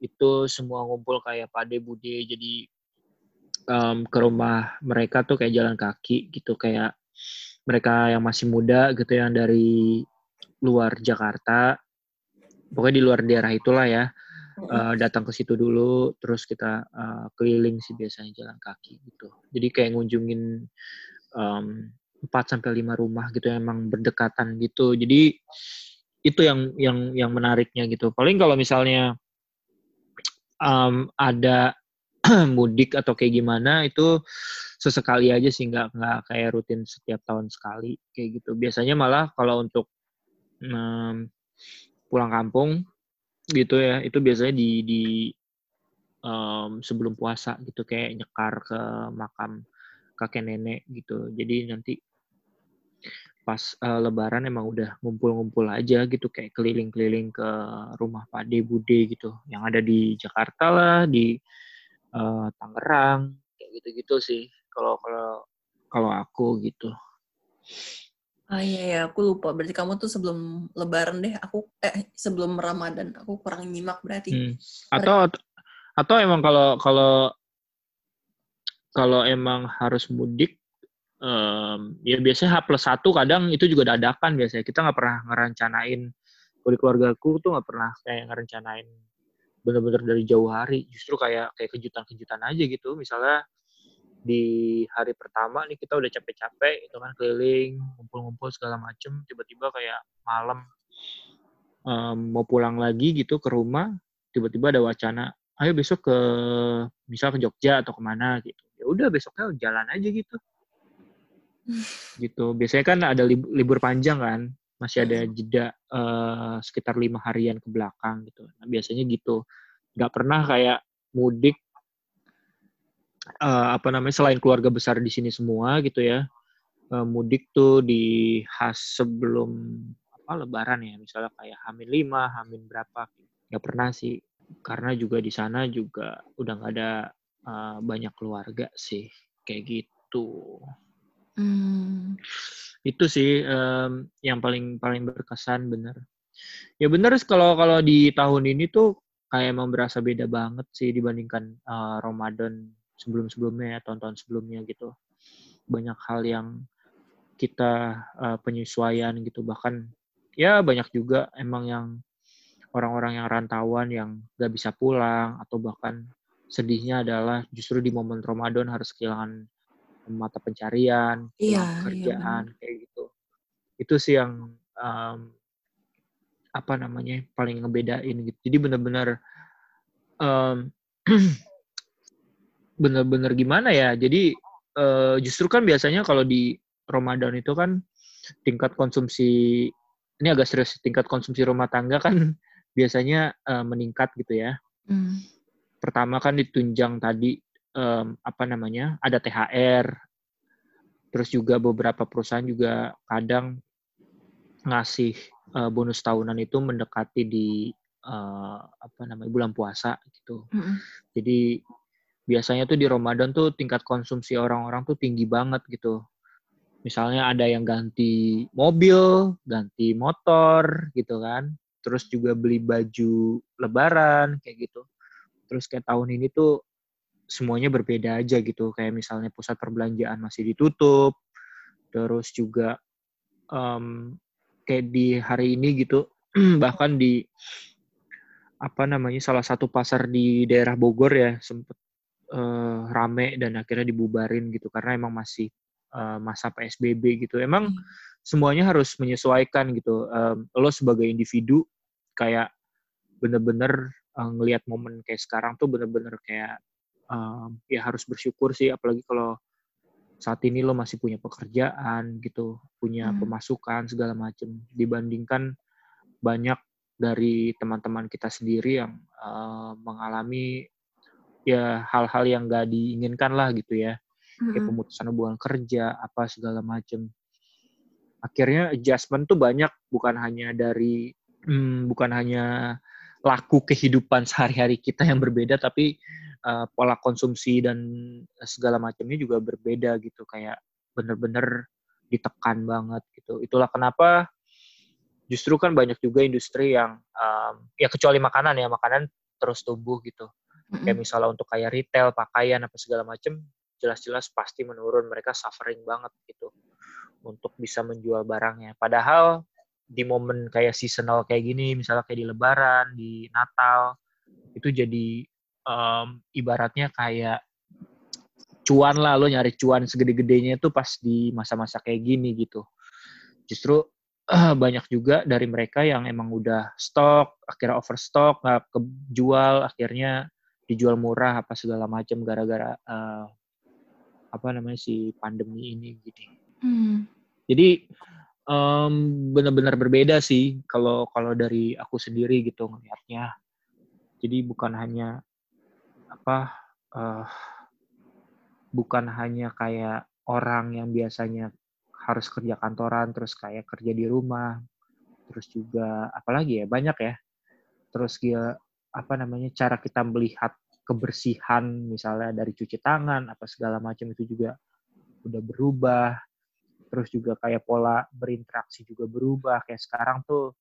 itu semua ngumpul kayak Pade Bude jadi em, ke rumah mereka tuh kayak jalan kaki gitu kayak mereka yang masih muda gitu yang dari luar Jakarta. Pokoknya di luar daerah itulah ya. Eh, datang ke situ dulu terus kita eh, keliling sih biasanya jalan kaki gitu. Jadi kayak ngunjungin em, 4 sampai lima rumah gitu yang emang berdekatan gitu. Jadi itu yang yang yang menariknya gitu. Paling kalau misalnya em, ada *clears throat* mudik atau kayak gimana itu sesekali aja sih nggak nggak kayak rutin setiap tahun sekali kayak gitu. Biasanya malah kalau untuk em, pulang kampung gitu ya itu biasanya di di em, sebelum puasa gitu kayak nyekar ke makam kakek nenek gitu. Jadi nanti pas eh, lebaran emang udah ngumpul-ngumpul aja gitu kayak keliling-keliling ke rumah Pade Bude gitu. Yang ada di Jakarta lah di eh, Tangerang kayak gitu-gitu sih kalau kalau kalau aku gitu Ah iya ya, aku lupa. Berarti kamu tuh sebelum Lebaran deh. Aku eh sebelum Ramadan. Aku kurang nyimak berarti. Hmm. Atau atau emang kalau kalau kalau emang harus mudik em, ya biasanya H plus satu kadang itu juga dadakan biasanya kita nggak pernah ngerencanain kalau di keluargaku tuh nggak pernah kayak ngerencanain bener-bener dari jauh hari justru kayak kayak kejutan-kejutan aja gitu misalnya di hari pertama nih kita udah capek-capek itu kan keliling ngumpul-ngumpul segala macem tiba-tiba kayak malam em, mau pulang lagi gitu ke rumah tiba-tiba ada wacana ayo besok ke misal ke Jogja atau ke mana gitu. Ya udah besoknya jalan aja gitu. Gitu. Biasanya kan ada lib- libur panjang kan masih ada jeda eh, sekitar lima harian ke belakang gitu. Nah, biasanya gitu. Nggak pernah kayak mudik eh, apa namanya selain keluarga besar di sini semua gitu ya eh, mudik tuh di khas sebelum apa lebaran ya misalnya kayak Hamin 5, Hamin berapa nggak pernah sih. Karena juga di sana juga udah nggak ada eh, banyak keluarga sih kayak gitu. Hmm. itu sih em, yang paling paling berkesan bener. Ya bener kalau kalau di tahun ini tuh kayak emang berasa beda banget sih dibandingkan eh, Ramadan sebelum sebelumnya tahun-tahun sebelumnya gitu banyak hal yang kita eh, penyesuaian gitu bahkan ya banyak juga emang yang orang-orang yang rantauan yang gak bisa pulang atau bahkan sedihnya adalah justru di momen Ramadan harus kehilangan mata pencarian, Iya, kehilangan iya kerjaan kayak gitu. Itu sih yang em, apa namanya paling ngebedain gitu. Jadi benar-benar em, *clears throat* benar-benar gimana ya? Jadi eh, justru kan biasanya kalau di Ramadan itu kan tingkat konsumsi ini agak serius tingkat konsumsi rumah tangga kan *laughs* biasanya eh, meningkat gitu ya. Hmm. pertama kan ditunjang tadi um, apa namanya ada THR, terus juga beberapa perusahaan juga kadang ngasih uh, bonus tahunan itu mendekati di uh, apa namanya bulan puasa gitu. Mm -hmm. Jadi biasanya tuh di Ramadan tuh tingkat konsumsi orang-orang tuh tinggi banget gitu. Misalnya ada yang ganti mobil, ganti motor gitu kan. Terus juga beli baju lebaran kayak gitu. Terus kayak tahun ini tuh semuanya berbeda aja gitu. Kayak misalnya pusat perbelanjaan masih ditutup. Terus juga um, kayak di hari ini gitu *clears throat* bahkan di apa namanya salah satu pasar di daerah Bogor ya sempet uh, rame dan akhirnya dibubarin gitu karena emang masih uh, masa PSBB gitu emang hmm. semuanya harus menyesuaikan gitu um, lo sebagai individu kayak bener-bener uh, ngelihat momen kayak sekarang tuh bener-bener kayak um, ya harus bersyukur sih apalagi kalau saat ini lo masih punya pekerjaan gitu, punya hmm. pemasukan segala macam dibandingkan banyak dari teman-teman kita sendiri yang uh, mengalami ya hal-hal yang gak diinginkan lah gitu ya, hmm. kayak pemutusan hubungan kerja apa segala macam. Akhirnya adjustment tuh banyak bukan hanya dari hmm, bukan hanya laku kehidupan *laughs* sehari-hari kita yang berbeda tapi uh, pola konsumsi dan segala macamnya juga berbeda gitu kayak bener-bener ditekan banget gitu itulah kenapa justru kan banyak juga industri yang um, ya kecuali makanan ya makanan terus tumbuh gitu mm-hmm. kayak misalnya untuk kayak retail pakaian apa segala macam jelas-jelas pasti menurun mereka suffering banget gitu untuk bisa menjual barangnya padahal di momen kayak seasonal kayak gini misalnya kayak di lebaran di Natal itu jadi um, ibaratnya kayak cuan lah lo nyari cuan segede-gedenya itu pas di masa-masa kayak gini gitu. Justru uh, *clears throat* banyak juga dari mereka yang emang udah stok, akhirnya overstock, nggak kejual, akhirnya dijual murah apa segala macam gara-gara uh, apa namanya si pandemi ini gitu. Hmm. Jadi um, benar-benar berbeda sih kalau kalau dari aku sendiri gitu ngelihatnya. Jadi bukan hanya apa uh, bukan hanya kayak orang yang biasanya harus kerja kantoran terus kayak kerja di rumah terus juga apalagi ya banyak ya terus dia apa namanya cara kita melihat kebersihan misalnya dari cuci tangan apa segala macam itu juga udah berubah. Terus juga kayak pola berinteraksi juga berubah. Kayak sekarang tuh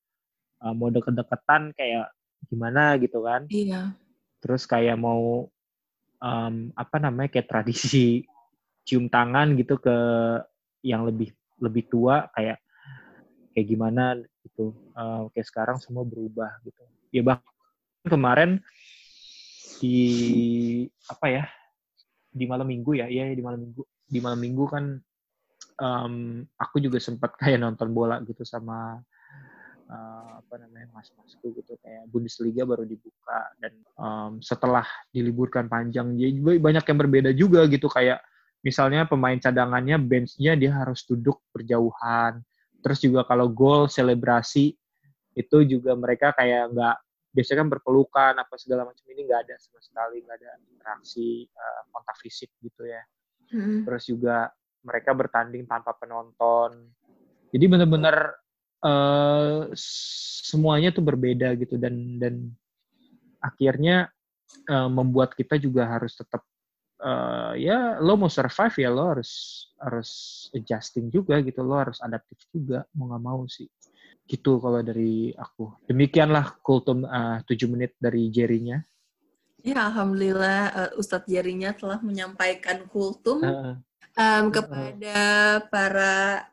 uh, mau deket-deketan kayak gimana gitu kan. Iya. Terus kayak mau um, apa namanya kayak tradisi cium tangan gitu ke yang lebih lebih tua kayak kayak gimana gitu. Uh, kayak sekarang semua berubah gitu. Ya bahkan kemarin di apa ya di malam minggu ya iya di malam minggu. Di malam minggu kan um, aku juga sempat kayak nonton bola gitu sama uh, apa namanya mas-masku gitu. Kayak Bundesliga baru dibuka dan um, setelah diliburkan panjang jadi banyak yang berbeda juga gitu. Kayak misalnya pemain cadangannya benchnya dia harus duduk berjauhan. Terus juga kalau gol selebrasi itu juga mereka kayak nggak biasanya kan berpelukan apa segala macam ini nggak ada sama sekali nggak ada interaksi uh, kontak fisik gitu ya. Hmm. terus juga mereka bertanding tanpa penonton. Jadi benar-benar uh, semuanya tuh berbeda gitu dan dan akhirnya uh, membuat kita juga harus tetap uh, ya lo mau survive ya lo harus harus adjusting juga gitu lo harus adaptif juga mau nggak mau sih gitu kalau dari aku demikianlah kultum uh, 7 menit dari Jerinya ya alhamdulillah uh, Ustadz Jerinya telah menyampaikan kultum uh, um, kepada uh, para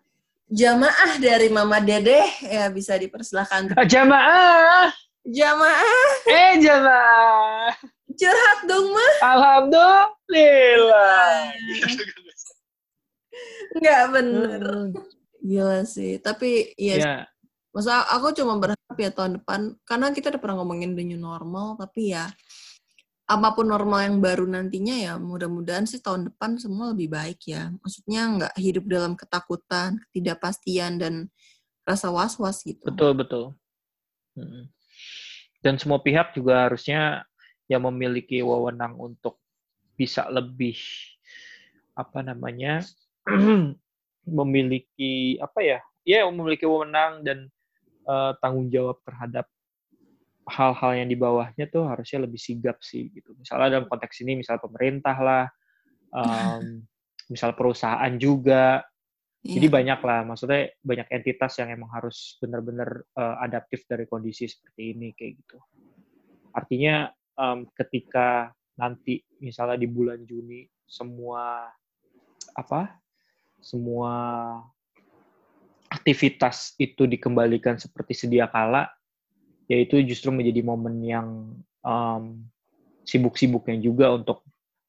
jamaah dari Mama Dede ya bisa dipersilahkan. Oh, jamaah. Jamaah. Eh jamaah. Curhat dong mah. Alhamdulillah. Enggak bener. Hmm. Gila sih. Tapi ya. Yeah. Masa aku cuma berharap ya tahun depan karena kita udah pernah ngomongin the new normal tapi ya apa pun normal yang baru nantinya ya mudah-mudahan sih tahun depan semua lebih baik ya. Maksudnya nggak hidup dalam ketakutan, ketidakpastian dan rasa was-was gitu. Betul betul. Dan semua pihak juga harusnya yang memiliki wewenang untuk bisa lebih apa namanya *clears throat* memiliki apa ya ya memiliki wewenang dan uh, tanggung jawab terhadap hal-hal yang di bawahnya tuh harusnya lebih sigap sih gitu. Misalnya dalam konteks ini misal pemerintah lah *laughs* um, misal perusahaan juga. Jadi iya. banyak lah maksudnya banyak entitas yang emang harus benar-benar uh, adaptif dari kondisi seperti ini kayak gitu. Artinya um, ketika nanti misalnya di bulan Juni semua apa semua aktivitas itu dikembalikan seperti sedia kala yaitu justru menjadi momen yang um, sibuk-sibuknya juga untuk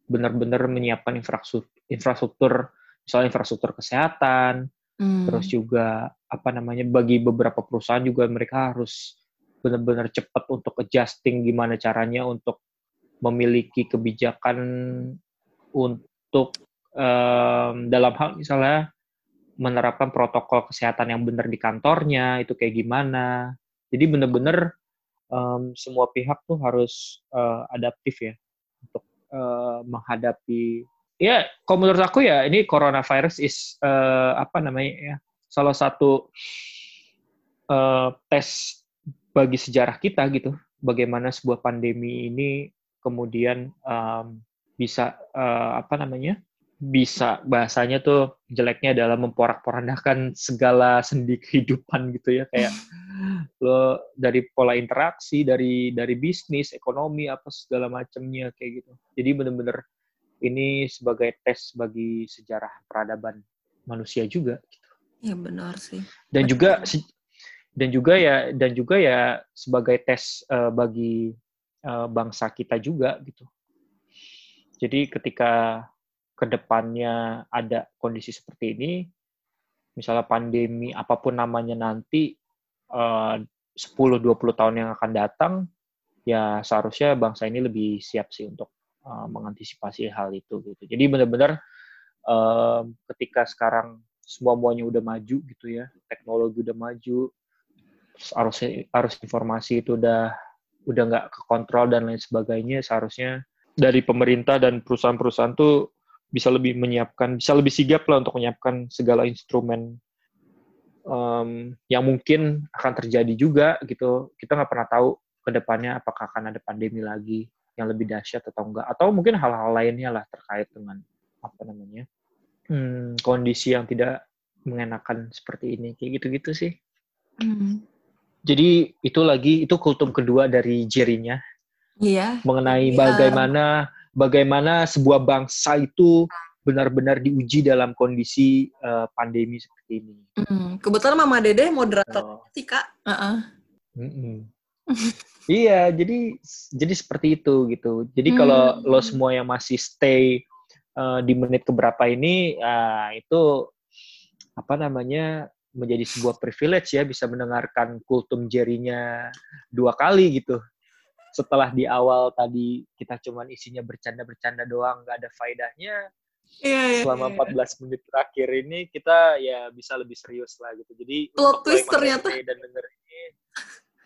benar-benar menyiapkan infrastruktur, infrastruktur misalnya infrastruktur kesehatan hmm. terus juga apa namanya bagi beberapa perusahaan juga mereka harus benar-benar cepat untuk adjusting gimana caranya untuk memiliki kebijakan untuk um, dalam hal misalnya menerapkan protokol kesehatan yang benar di kantornya itu kayak gimana. Jadi benar-benar um, semua pihak tuh harus uh, adaptif ya untuk uh, menghadapi ya kalau menurut aku ya ini coronavirus is uh, apa namanya ya salah satu uh, tes bagi sejarah kita gitu bagaimana sebuah pandemi ini kemudian um, bisa uh, apa namanya bisa bahasanya tuh jeleknya adalah memporak-porandakan segala sendi kehidupan gitu ya kayak *laughs* lo dari pola interaksi dari dari bisnis ekonomi apa segala macamnya kayak gitu jadi bener-bener ini sebagai tes bagi sejarah peradaban manusia juga gitu. Ya benar sih. Dan juga dan juga ya dan juga ya sebagai tes uh, bagi uh, bangsa kita juga gitu. Jadi ketika ke depannya ada kondisi seperti ini, misalnya pandemi apa pun namanya nanti uh, 10-20 tahun yang akan datang, ya seharusnya bangsa ini lebih siap sih untuk uh, mengantisipasi hal itu gitu. Jadi benar-benar uh, ketika sekarang semua muanya udah maju gitu ya, teknologi udah maju, arus arus informasi itu udah udah nggak kekontrol dan lain sebagainya, seharusnya dari pemerintah dan perusahaan-perusahaan tuh bisa lebih menyiapkan, bisa lebih sigap lah untuk menyiapkan segala instrumen um, yang mungkin akan terjadi juga gitu. Kita nggak pernah tahu ke depannya apakah akan ada pandemi lagi yang lebih dahsyat atau enggak. Atau mungkin hal-hal lainnya lah terkait dengan apa namanya hmm, kondisi yang tidak mengenakan seperti ini. Kayak gitu-gitu sih. Hmm. Jadi itu lagi itu kultum kedua dari Jerinya. Iya. Mengenai iya. bagaimana bagaimana sebuah bangsa itu benar-benar diuji dalam kondisi uh, pandemi seperti ini. Mm, kebetulan Mama Dede moderator oh. sih kak. Uh -uh. Mm -mm. *laughs* iya, jadi jadi seperti itu gitu. Jadi hmm. kalau lo semua yang masih stay uh, di menit keberapa ini, uh, itu apa namanya menjadi sebuah privilege ya bisa mendengarkan kultum jerinya dua kali gitu setelah di awal tadi kita cuman isinya bercanda-bercanda doang, nggak ada faedahnya. Iya, iya, selama iya. 14 menit terakhir ini kita ya bisa lebih serius lah gitu. Jadi plot twist ternyata dan denger ini.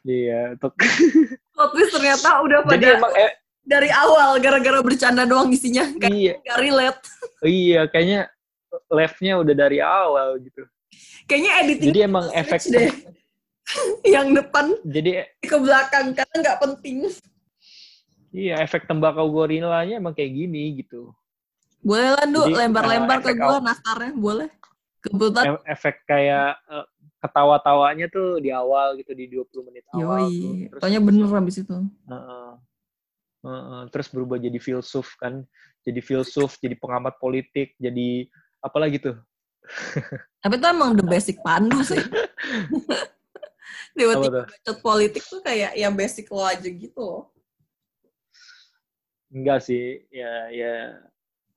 Iya, untuk *laughs* plot twist ternyata udah pada Jadi emang, eh, dari awal gara-gara bercanda doang isinya kayak iya. gak relate. *laughs* iya, kayaknya live-nya udah dari awal gitu. Kayaknya editing Jadi emang efek deh *laughs* yang depan jadi ke belakang karena nggak penting iya efek tembakau gorilanya emang kayak gini gitu boleh lah Duh, lembar-lembar uh, ke gue nastarnya boleh kebetulan efek kayak uh, ketawa-tawanya tuh di awal gitu di 20 menit awal Yoi. tuh. Terus, bener habis itu. Uh, uh, uh, uh, terus berubah jadi filsuf kan, jadi filsuf, jadi pengamat politik, jadi apa lagi tuh? *laughs* Tapi itu emang the basic pandu sih. *laughs* tiba-tiba bacot politik tuh kayak yang basic lo aja gitu enggak sih ya ya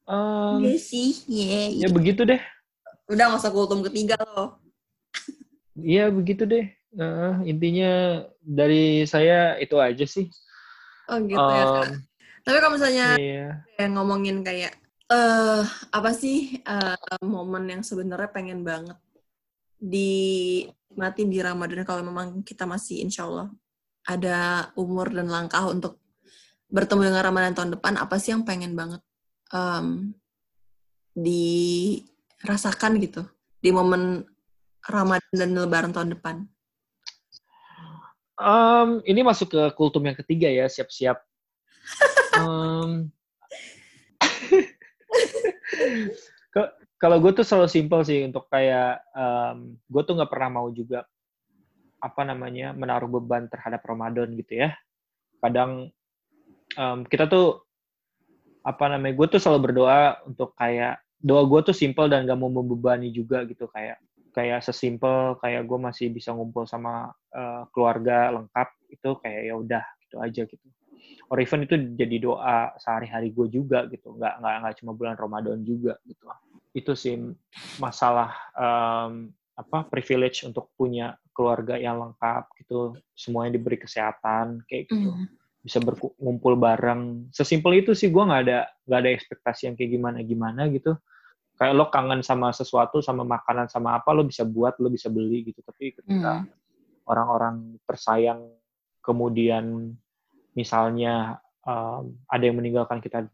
um, enggak sih yeah, ya begitu deh. Udah usah kultum ketiga lo. Iya begitu deh. Uh, intinya dari saya itu aja sih. Oh gitu um, ya. Kak. tapi kalau misalnya iya. kayak ngomongin kayak uh, apa sih uh, momen yang sebenarnya pengen banget di mati di Ramadan kalau memang kita masih insya Allah ada umur dan langkah untuk bertemu dengan Ramadan tahun depan apa sih yang pengen banget um, dirasakan gitu di momen Ramadan dan Lebaran tahun depan? Um, ini masuk ke kultum yang ketiga ya, siap-siap. *laughs* um, *laughs* *laughs* kalau gue tuh selalu simpel sih untuk kayak um, gue tuh nggak pernah mau juga apa namanya menaruh beban terhadap Ramadan gitu ya. Kadang um, kita tuh apa namanya gue tuh selalu berdoa untuk kayak doa gue tuh simple dan gak mau membebani juga gitu kayak kayak sesimpel kayak gue masih bisa ngumpul sama uh, keluarga lengkap itu kayak ya udah gitu aja gitu or even itu jadi doa sehari-hari gue juga gitu nggak nggak nggak cuma bulan Ramadan juga gitu itu sih masalah um, apa privilege untuk punya keluarga yang lengkap gitu. Semuanya diberi kesehatan kayak gitu. Mm bisa berkumpul bareng. Sesimpel itu sih gue nggak ada nggak ada ekspektasi yang kayak gimana gimana gitu. Kayak lo kangen sama sesuatu sama makanan sama apa lo bisa buat lo bisa beli gitu. Tapi ketika hmm. orang-orang tersayang kemudian misalnya um, ada yang meninggalkan kita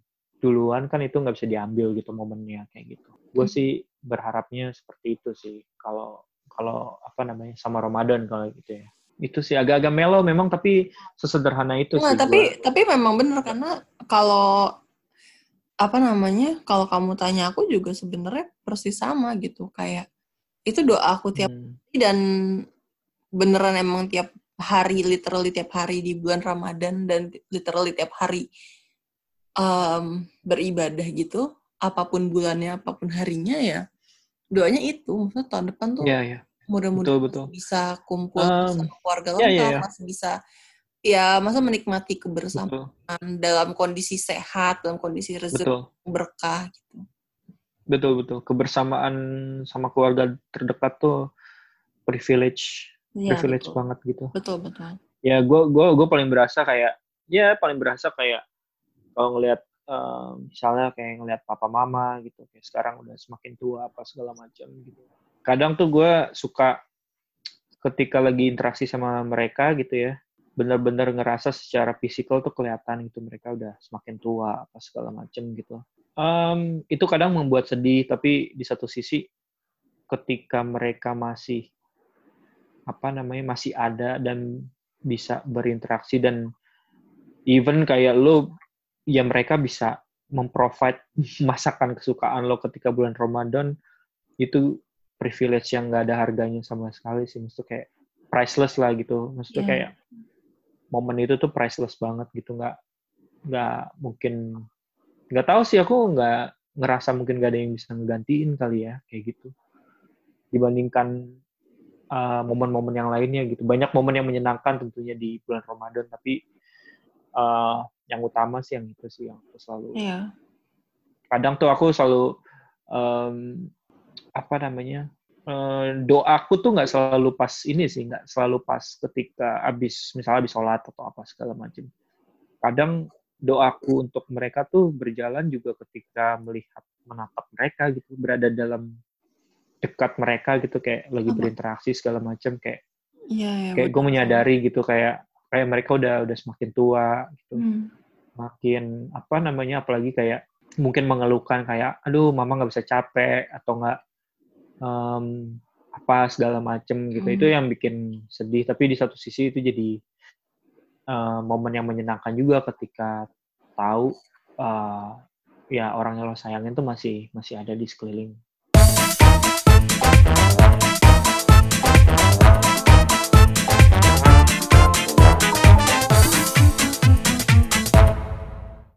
duluan kan itu nggak bisa diambil gitu momennya kayak gitu gue hmm. sih berharapnya seperti itu sih kalau kalau apa namanya sama Ramadan kalau gitu ya itu sih agak-agak melo memang tapi sesederhana itu nah, sih. Tapi gua. tapi memang benar karena kalau apa namanya kalau kamu tanya aku juga sebenarnya persis sama gitu kayak itu doa aku tiap hmm. hari dan beneran emang tiap hari literally tiap hari di bulan Ramadan dan literally tiap hari um, beribadah gitu apa pun bulannya apa pun harinya ya doanya itu maksudnya tahun depan tuh yeah, yeah mudah-mudahan bisa kumpul um, sama keluarga lengkap, yeah, yeah, yeah. masih bisa ya masa menikmati kebersamaan betul. dalam kondisi sehat, dalam kondisi rezeki berkah gitu. Betul betul. Kebersamaan sama keluarga terdekat tuh privilege, ya, privilege betul. banget gitu. Betul betul. Ya gue gue gue paling berasa kayak ya paling berasa kayak kalau ngelihat uh, misalnya kayak ngelihat papa mama gitu kayak sekarang udah semakin tua apa segala macam gitu. Kadang tuh gue suka ketika lagi interaksi sama mereka gitu ya benar-benar ngerasa secara fisikal tuh kelihatan gitu mereka udah semakin tua apa segala macem gitu. Um, itu kadang membuat sedih tapi di satu sisi ketika mereka masih apa namanya masih ada dan bisa berinteraksi dan even kayak lo ya mereka bisa memprovide *laughs* masakan kesukaan lo ketika bulan Ramadan itu privilege yang nggak ada harganya sama sekali sih. Maksudnya kayak priceless lah gitu. Maksudnya yeah. kayak momen itu tuh priceless banget gitu. Nggak nggak mungkin nggak tahu sih aku nggak ngerasa mungkin gak ada yang bisa ngegantiin kali ya kayak gitu. Dibandingkan uh, momen-momen uh, yang lainnya gitu. Banyak momen yang menyenangkan tentunya di bulan Ramadan tapi uh, yang utama sih yang itu sih yang aku selalu yeah. kadang tuh aku selalu um, apa namanya uh, doaku tuh nggak selalu pas ini sih nggak selalu pas ketika abis misalnya abis sholat atau apa segala macam kadang doaku untuk mereka tuh berjalan juga ketika melihat menatap mereka gitu berada dalam dekat mereka gitu kayak lagi berinteraksi segala macam kayak ya, ya, kayak gue menyadari gitu kayak kayak mereka udah udah semakin tua gitu hmm. makin apa namanya apalagi kayak mungkin mengeluhkan kayak aduh mama nggak bisa capek atau nggak um, apa segala macem gitu hmm. itu yang bikin sedih tapi di satu sisi itu jadi uh, momen yang menyenangkan juga ketika tahu uh, ya orang yang lo sayangin tuh masih masih ada di sekeliling